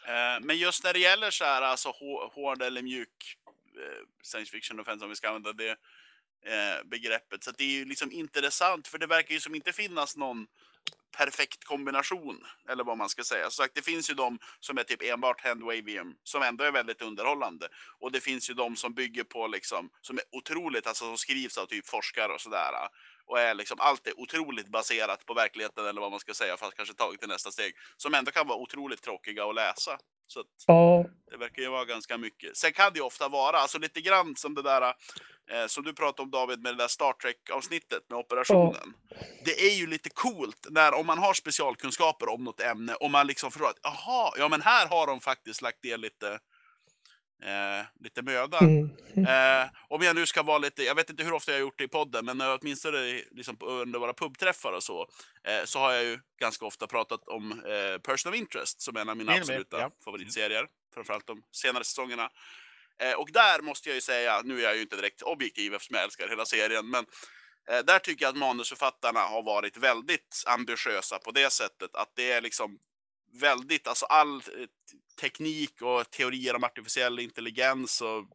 Eh, Men just när det gäller så här, alltså hå- hård eller mjuk eh, science fiction offense, om vi ska använda det Eh, begreppet. Så att det är ju liksom intressant, för det verkar ju som inte finnas någon perfekt kombination, eller vad man ska säga. Så det finns ju de som är typ enbart handwavium, som ändå är väldigt underhållande. Och det finns ju de som bygger på liksom, som är otroligt, alltså som skrivs av typ forskare och sådär. Och är liksom, allt är otroligt baserat på verkligheten, eller vad man ska säga, fast kanske tagit till nästa steg. Som ändå kan vara otroligt tråkiga att läsa. Så att, ja, det verkar ju vara ganska mycket. Sen kan det ju ofta vara, alltså lite grann som det där eh, som du pratade om David med det där Star Trek-avsnittet med operationen. Det är ju lite coolt när om man har specialkunskaper om något ämne och man liksom förstår att jaha, ja men här har de faktiskt lagt ner lite, eh, lite möda. mm, Eh, om jag nu ska vara lite, jag vet inte hur ofta jag har gjort det i podden, men när jag åtminstone liksom under våra pubträffar och så, eh, så har jag ju ganska ofta pratat om eh, Person of Interest som är en av mina absoluta ja. favoritserier, framförallt de senare säsongerna. Eh, och där måste jag ju säga, nu är jag ju inte direkt objektiv eftersom jag älskar hela serien, men eh, där tycker jag att manusförfattarna har varit väldigt ambitiösa på det sättet att det är liksom väldigt, alltså all eh, teknik och teorier om artificiell intelligens och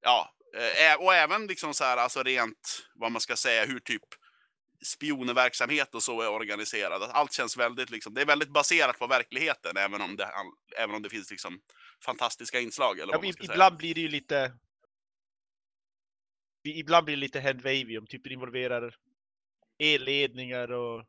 ja, eh, och även liksom så här, alltså rent vad man ska säga, hur typ spionverksamhet och så är organiserad. Allt känns väldigt, liksom, det är väldigt baserat på verkligheten, även om det, även om det finns liksom fantastiska inslag. Eller Ja, ska säga. ibland blir det ju lite... Ibland blir det lite handwavium, typ det involverar elledningar och...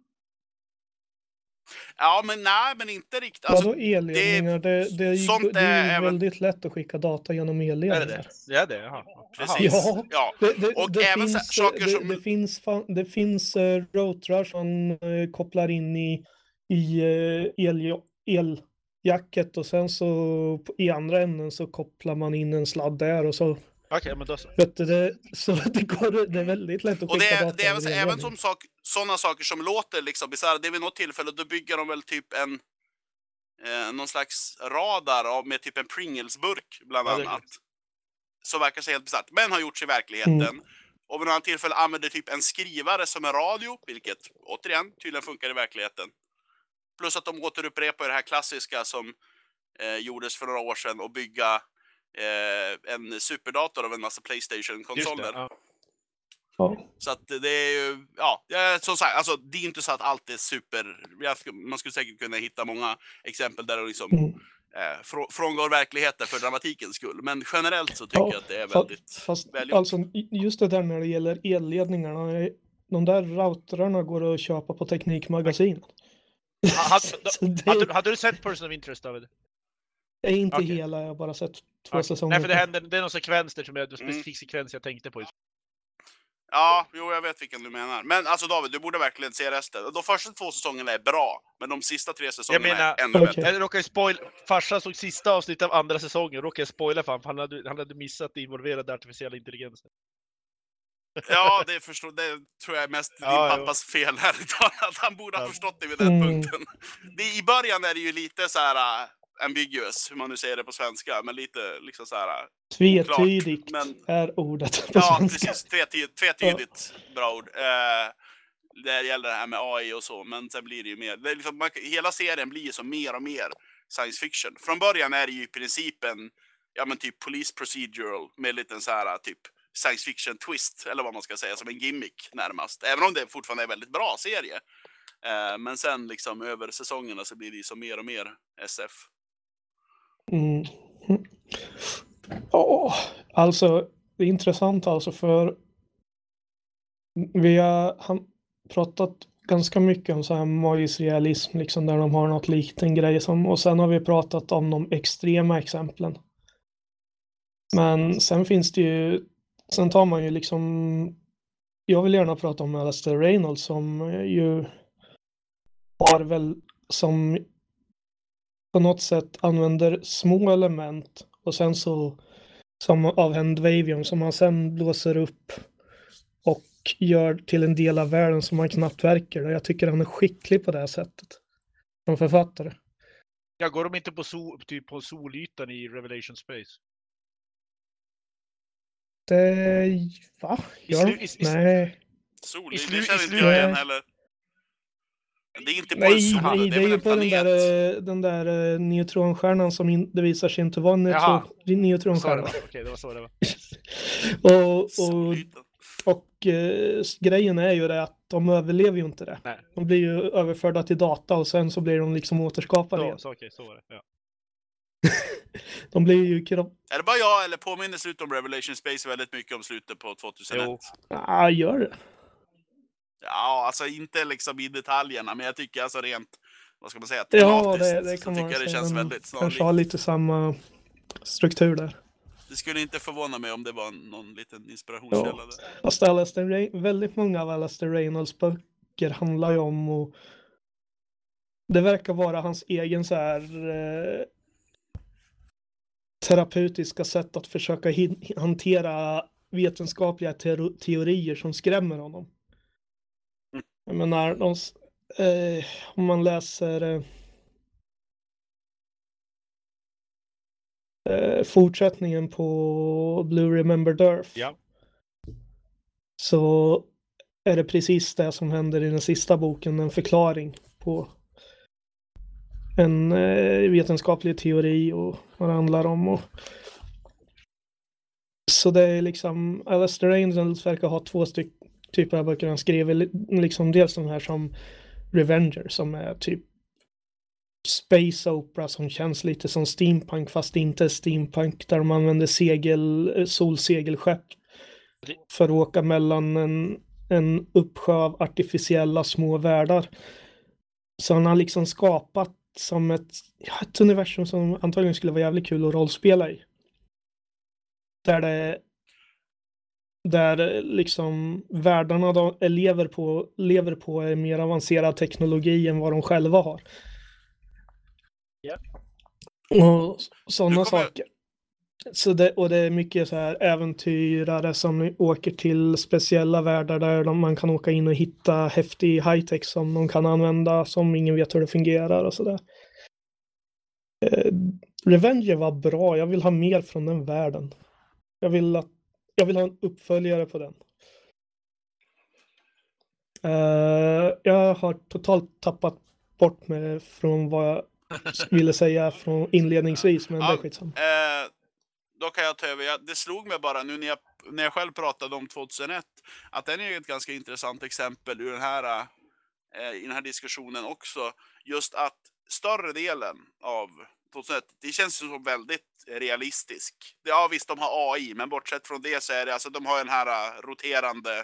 Ja, men nej, men inte riktigt. Alltså, Vadå elledningar? Det, det, är ju- sånt det är är även- väldigt lätt att skicka data genom Är det elledningar. det? Det är det? Precis. Ja. Ja. Det, det, Och det även så- finns, saker det, som- det finns, det uh, routrar som eh, kopplar in i, i uh, el, eljacket och sen så i andra änden så kopplar man in en sladd där och så Okej, men då så. vet du, det, så det, går, det är väldigt lätt att Och det skicka är, data det är över även, som sak, sådana saker som låter liksom bisarra. Det är vid något tillfälle, då bygger de väl typ en eh, någon slags radar av, med typ en Pringles-burk bland Ja, det är annat. Som verkar så helt bisarrt, men har gjorts i verkligheten. Mm. Och vid några tillfälle använder typ en skrivare som en radio, vilket återigen tydligen funkar i verkligheten. Plus att de återupprepar det här klassiska som eh, gjordes för några år sedan och bygga eh, en superdator av en massa. Playstation-konsoler. Ja. Ja. Så att det är ju, ja, det är som sagt, alltså det är inte så att allt är super, man skulle säkert kunna hitta många exempel där det liksom Mm. eh, frå, frångår verkligheten för dramatikens skull. Men generellt så tycker Ja, jag att det är väldigt Fast välgjort. alltså just det där när det gäller elledningarna. De där routrarna går att köpa på Teknikmagasinet. Ha- hade- det Hade, du- hade du sett Person of Interest David? är inte okej. hela, jag har bara sett två Okej. säsonger. Nej, för det, händer, det är någon sekvens där som jag, en Mm. specifik sekvens jag tänkte på. Ja, jo jag vet vilken du menar. Men alltså David, du borde verkligen se resten. De första två säsongerna är bra, men de sista tre säsongerna menar- är ännu Okej. bättre. Jag råkade spoil... Farsan såg sista avsnittet av andra säsongen, råkade jag spoila för honom, han hade, han hade missat det involverade artificiella intelligensen. Ja, det, förstår, det tror jag är mest din Ja, jo. pappas fel här. Att han borde ha förstått det vid den Mm. punkten. Det, I början är det ju lite så här uh, ambiguous, hur man nu säger det på svenska, men lite liksom så här. uh, Tvetydigt men- är ordet på Ja, svenska. precis. Tvetyd, tvetydigt bra ord. Eh, det gäller det här med AI och så, men sen blir det ju mer. Det liksom, man, hela serien blir ju så mer och mer science fiction. Från början är det ju i princip en, ja men typ police procedural med en liten så här typ science fiction twist, eller vad man ska säga, som en gimmick närmast. Även om det fortfarande är en väldigt bra serie. Eh, men sen liksom över säsongerna så blir det ju så mer och mer SF. Mm. Ja, alltså det är intressant alltså för vi har pratat ganska mycket om så här magisk realism, liksom där de har något liten grej som, och sen har vi pratat om de extrema exemplen. Men sen finns det ju, sen tar man ju liksom, jag vill gärna prata om Alastair Reynolds som ju har väl som på något sätt använder små element och sen så som av Handwavium som man sen blåser upp och gör till en del av världen som han knappt verkar. Och jag tycker han är skicklig på det här sättet. Som författare. Ja, går de inte på, sol, typ på solytan i Revelation Space? Det... Va? I Gör slu- de? i- i- Nej. Sol, det känner inte jag igen heller. Det är inte på en Nej, sol, nej, det det är är väl ju en på den planet. där, eh, den där eh, neutronstjärnan som in, det visar sig inte vara en neutron, det neutronstjärna. Okej, det var så det var. Och, och, Solytan. och eh, grejen är ju det att de överlever ju inte det. Nej. De blir ju överförda till data och sen så blir de liksom återskapade Så, igen. så, okej, så var det. Ja. De blir ju kropp... Är det bara jag eller påminner slutet om Revelation Space väldigt mycket om slutet på 2001? Jo. Ja, gör det. Ja, alltså inte liksom i detaljerna, men jag tycker alltså rent, vad ska man säga, Ja, tematiskt det, det så kan tycker man det säga. känns Den väldigt Kanske snarlikt. har lite samma struktur där. Det skulle inte förvåna mig om det var någon liten inspirationskälla. Ja. där. Fast Alastair Reyn- väldigt många av Alastair Reynolds böcker handlar ju om och det verkar vara hans egen så här eh, terapeutiska sätt att försöka hantera vetenskapliga teorier som skrämmer honom. Jag menar, de, eh, om man läser eh, eh, fortsättningen på Blue Remembered Earth Ja. så är det precis det som händer i den sista boken, en förklaring på en eh, vetenskaplig teori och vad det handlar om. Och... Så det är liksom, Alastair Reynolds verkar ha två styck, typer av böcker han skriver, li- liksom dels de här som Revenger som är typ Space Opera som känns lite som steampunk fast inte steampunk där de använder segel, eh, solsegelskepp för att åka mellan en, en uppsjö av artificiella små världar. Så han har liksom skapat som ett, ja, ett universum som antagligen skulle vara jävligt kul att rollspela i. Där det där liksom världarna de lever på, lever på är mer avancerad teknologi än vad de själva har. Ja. Och sådana saker. Så det, och det är mycket så här äventyrare som åker till speciella världar där de, man kan åka in och hitta häftig high-tech som de kan använda som ingen vet hur det fungerar och sådär. Eh, Revenger var bra, jag vill ha mer från den världen. Jag vill, att, jag vill ha en uppföljare på den. Eh, jag har totalt tappat bort mig från vad jag ville säga från inledningsvis, men det är Ja, skitsamma. Eh, då kan jag ta över. Jag, det slog mig bara nu när jag, när jag själv pratade om 2001 att den är ett ganska intressant exempel ur den här, eh, i den här diskussionen också. Just att större delen av 2001, det känns ju som väldigt realistisk. Ja visst, de har AI, men bortsett från det så är det alltså de har den här eh, roterande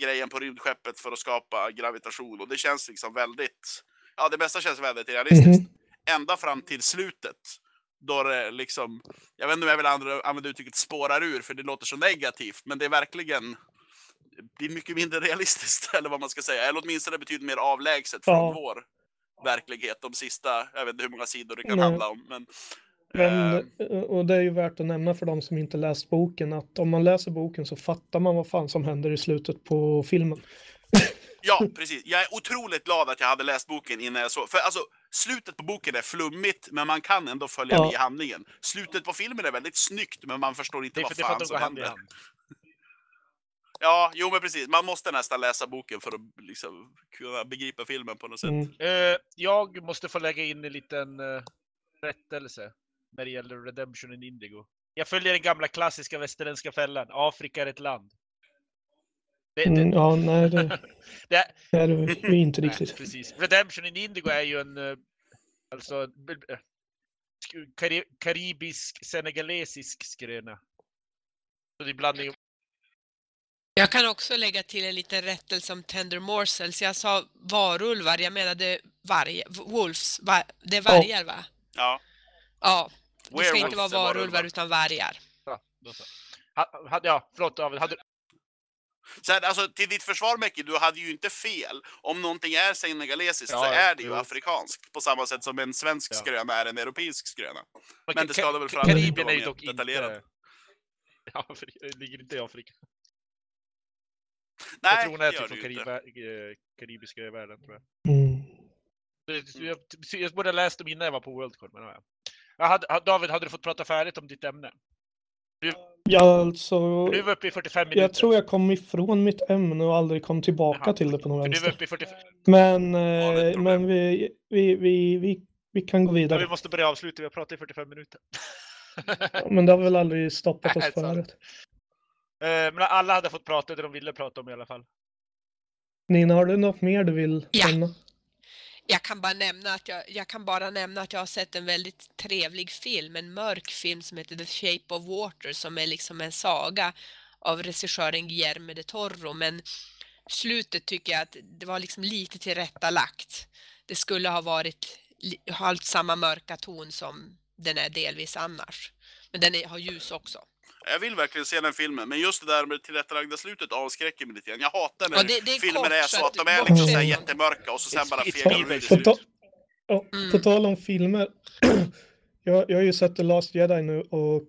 grejen på rymdskeppet för att skapa gravitation och det känns liksom väldigt, ja det mesta känns väldigt realistiskt. Mhm. Ända fram till slutet då det liksom, jag vet inte om jag vill använda uttrycket spårar ur för det låter så negativt, men det är verkligen det är mycket mindre realistiskt eller vad man ska säga, eller åtminstone betyder mer avlägset från Ja. vår verklighet de sista, jag vet inte hur många sidor det kan Nej. handla om. Men, Men, eh, och det är ju värt att nämna för de som inte läst boken att om man läser boken så fattar man vad fan som händer i slutet på filmen. Ja, precis. Jag är otroligt glad att jag hade läst boken innan jag såg. För alltså, slutet på boken är flummigt, men man kan ändå följa Ja. med i handlingen. Slutet på filmen är väldigt snyggt, men man förstår inte vad fan som händer. Ja, jo men precis. Man måste nästan läsa boken för att liksom kunna begripa filmen på något sätt. Mm. Eh, jag måste få lägga in en liten uh, rättelse när det gäller Redemption in Indigo. Jag följer den gamla klassiska västerländska fällan. Afrika är ett land. Det, det, Mm, ja, nej, det det, är vi inte nej, riktigt. precis. Redemption in Indigo är ju en eh, alltså karibisk senegalesisk skröna. Så det är blandning Jag kan också lägga till en liten rättelse om Tender Morsels. Jag sa varulvar, jag menade varg, wolves. Va, det är vargar va? Ja. Ja, det ska inte vara varulvar. varulvar utan vargar. Ja, så. Förlåt David. Hade, Så här, alltså, till ditt försvar Mäcki, du hade ju inte fel. Om någonting är senegalesiskt så Ja, är det ju jo. afrikanskt. På samma sätt som en svensk Ja. skröna är en europeisk skröna. Ka- Men det ska väl framgå Karibien är ju dock detaljerat. inte... Ja, det ligger inte i Afrika. Nej, jag tror hon är det typ från. Kariba, eh, karibiska världen tror jag. Mm. Jag, jag borde ha läst dem innan jag var på Worldcon. Men, ja. Jag hade, David, hade du fått prata färdigt om ditt ämne? Ja, alltså. Du var uppe i 45 minuter. Jag tror jag kom ifrån mitt ämne och aldrig kom tillbaka Jaha. till det på någon du var vänster. uppe i 45... Men, eh, problem. men vi, vi, vi, vi, vi kan gå Ja, vi vidare. måste börja avsluta, vi har pratat i 45 minuter. Men det har väl aldrig stoppat oss förut. Eh, Men alla hade fått prata det de ville prata om i alla fall. Nina, har du något mer du vill Ja. nämna? Jag kan, bara nämna att jag, jag kan bara nämna att jag har sett en väldigt trevlig film, en mörk film som heter The Shape of Water som är liksom en saga av regissören Guillermo de Toro men slutet tycker jag att det var liksom lite tillrättalagt. Det skulle ha varit hållit samma mörka ton som den är delvis annars. Men den är, har ljus också. Jag vill verkligen se den filmen, men just det där med tillrättalagda slutet avskräcker mig lite grann. Jag hatar när Ja, det- det är filmer kort, är så så att de är liksom så jättemörka och så sen bara fegar de ur i Spielberg. På, Mm. tal om filmer. jag, jag har ju sett The Last Jedi nu och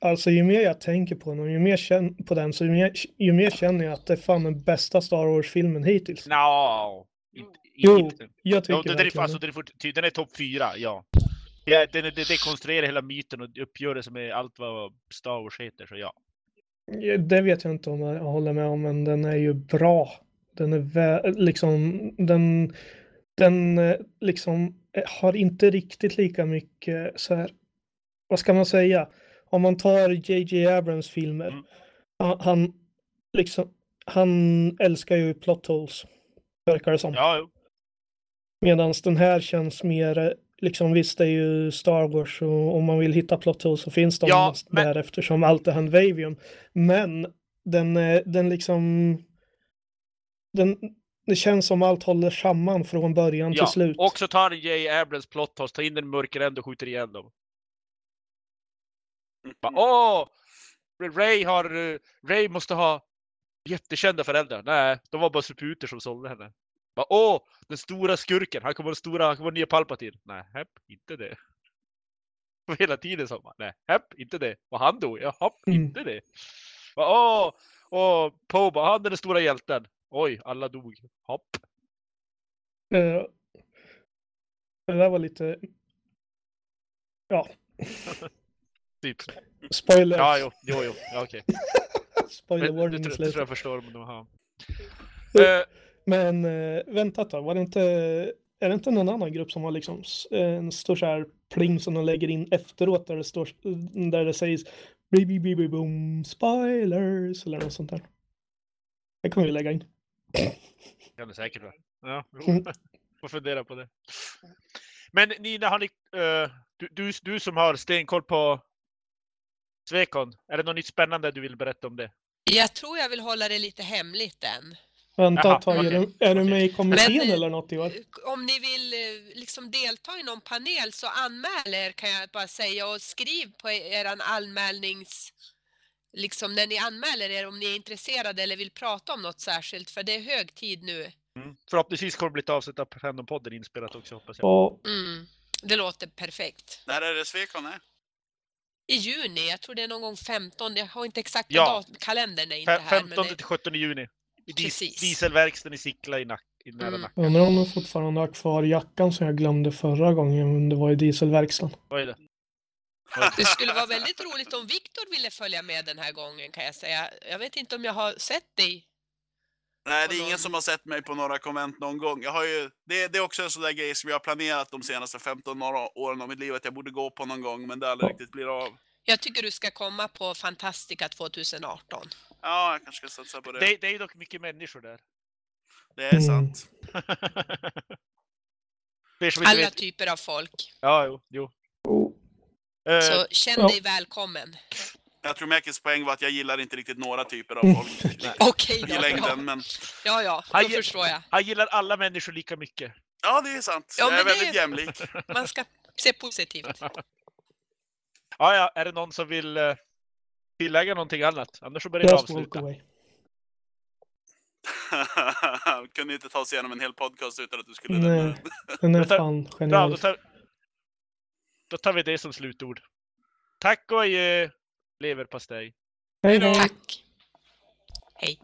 alltså ju mer jag tänker på den och ju mer känn, på den så ju mer, ju mer känner jag att det är fan den bästa Star Wars-filmen hittills. No. Inte, Jo, inte. jag tycker Ja, det, det är, alltså, det. det är, den är topp fyra, ja. Ja är- det, det konstruerar hela myten och uppgörelse med allt vad Star Wars heter, så ja. Det vet jag inte om jag håller med om, men den är ju bra. Den är vä- liksom, den, den eh, liksom eh, har inte riktigt lika mycket så här, vad ska man säga? Om man tar JJ Abrams filmer, Mm. han, liksom, han älskar ju plot holes, verkar det som. Ja. Medan den här känns mer, eh, liksom visst det är ju Star Wars och om man vill hitta plot holes så finns de Ja, men- där eftersom allt är handvavium. Men den, eh, den liksom, den, det känns som allt håller samman från början ja. till slut. Och så tar J. Abrams plot holes, tar in den mörker ände och skjuter igen dem. Bara, Åh! Ray har, eh, Ray måste ha jättekända föräldrar. Nej, de var bara suputer som sålde henne. Bara, Åh! Den stora skurken, han kommer vara stora, han kommer vara nya Palpatine. Nej, hepp, inte det. Och hela tiden så bara, nej, hepp, inte det. Och han dog, ja, hopp, Mm. inte det. Bara, Åh! Åh, Poe bara, han är den stora hjälten. Oj, alla dog. Hopp. Eh, det där var lite, ja, Typ. spoiler. Ja, jo, jo, jo. Ja, okej. Spoiler Men Det, warning i tror- jag förstår de har. Eh, Eh, Men eh, vänta ett tag, var det inte, är det inte någon annan grupp som har liksom en stor så här pling som de lägger in efteråt där det står, där det sägs boom spoilers eller något sånt där. Det kommer vi lägga in. kan det säkert vara. Ja, Mm. får fundera på det. Men Nina, har ni, eh, du, du, du som har stenkoll på Svekon, är det något nytt spännande du vill berätta om det? Jag tror jag vill hålla det lite hemligt än. Vänta Jaha, ett tag, är, okej. du, är du med i kommittén Men, eh, eller något i år? Om ni vill eh, liksom delta i någon panel så anmäl er kan jag bara säga och skriv på eran anmälnings... Liksom när ni anmäler er om ni är intresserade eller vill prata om något särskilt för det är hög tid nu. Förhoppningsvis kommer det bli ett avsnitt av Random-podden inspelat också hoppas jag. Mm. Det låter perfekt. När är det Svekon är? I juni, jag tror det är någon gång 15, jag har inte exakta Ja. dat- kalendern är inte här. Men 15 det, till 17 juni. Precis. dieselverkstaden i Sickla i, nack, i nära Mm. Nacka. undrar om jag fortfarande har kvar jackan som jag glömde förra gången men det var i dieselverkstan. Vad är det? det skulle vara väldigt roligt om Viktor ville följa med den här gången kan jag säga. Jag vet inte om jag har sett dig. Nej, det är någon- ingen som har sett mig på några konvent någon gång. Jag har ju, det, det är också en sån där grej som jag har planerat de senaste 15 några åren av mitt liv att jag borde gå på någon gång, men det aldrig Ja. riktigt blir av. Jag tycker du ska komma på Fantastica 2018. Ja, jag kanske ska satsa på det. Det, det är dock mycket människor där. Det är Mm. sant. Inte Alla typer av folk. Ja, jo. jo. Oh. Eh, Så känn ja. dig välkommen. Jag tror Mäkis poäng var att jag gillar inte riktigt några typer av Mm. folk Okej i då. Ja, längden, men ja, ja Han då ge- förstår jag. han gillar alla människor lika mycket. ja, det är sant. Ja, jag är men det- väldigt jämlik. Man ska se positivt. Ja, ja, är det någon som vill eh, tillägga någonting annat? Annars så börjar jag avsluta. Kunde inte ta sig igenom en hel podcast utan att du skulle Nej. nämna Den är fan Bra, genial. då tar, då tar vi det som slutord. Tack och adjö, leverpastej. Hej hej. Tack. Hej.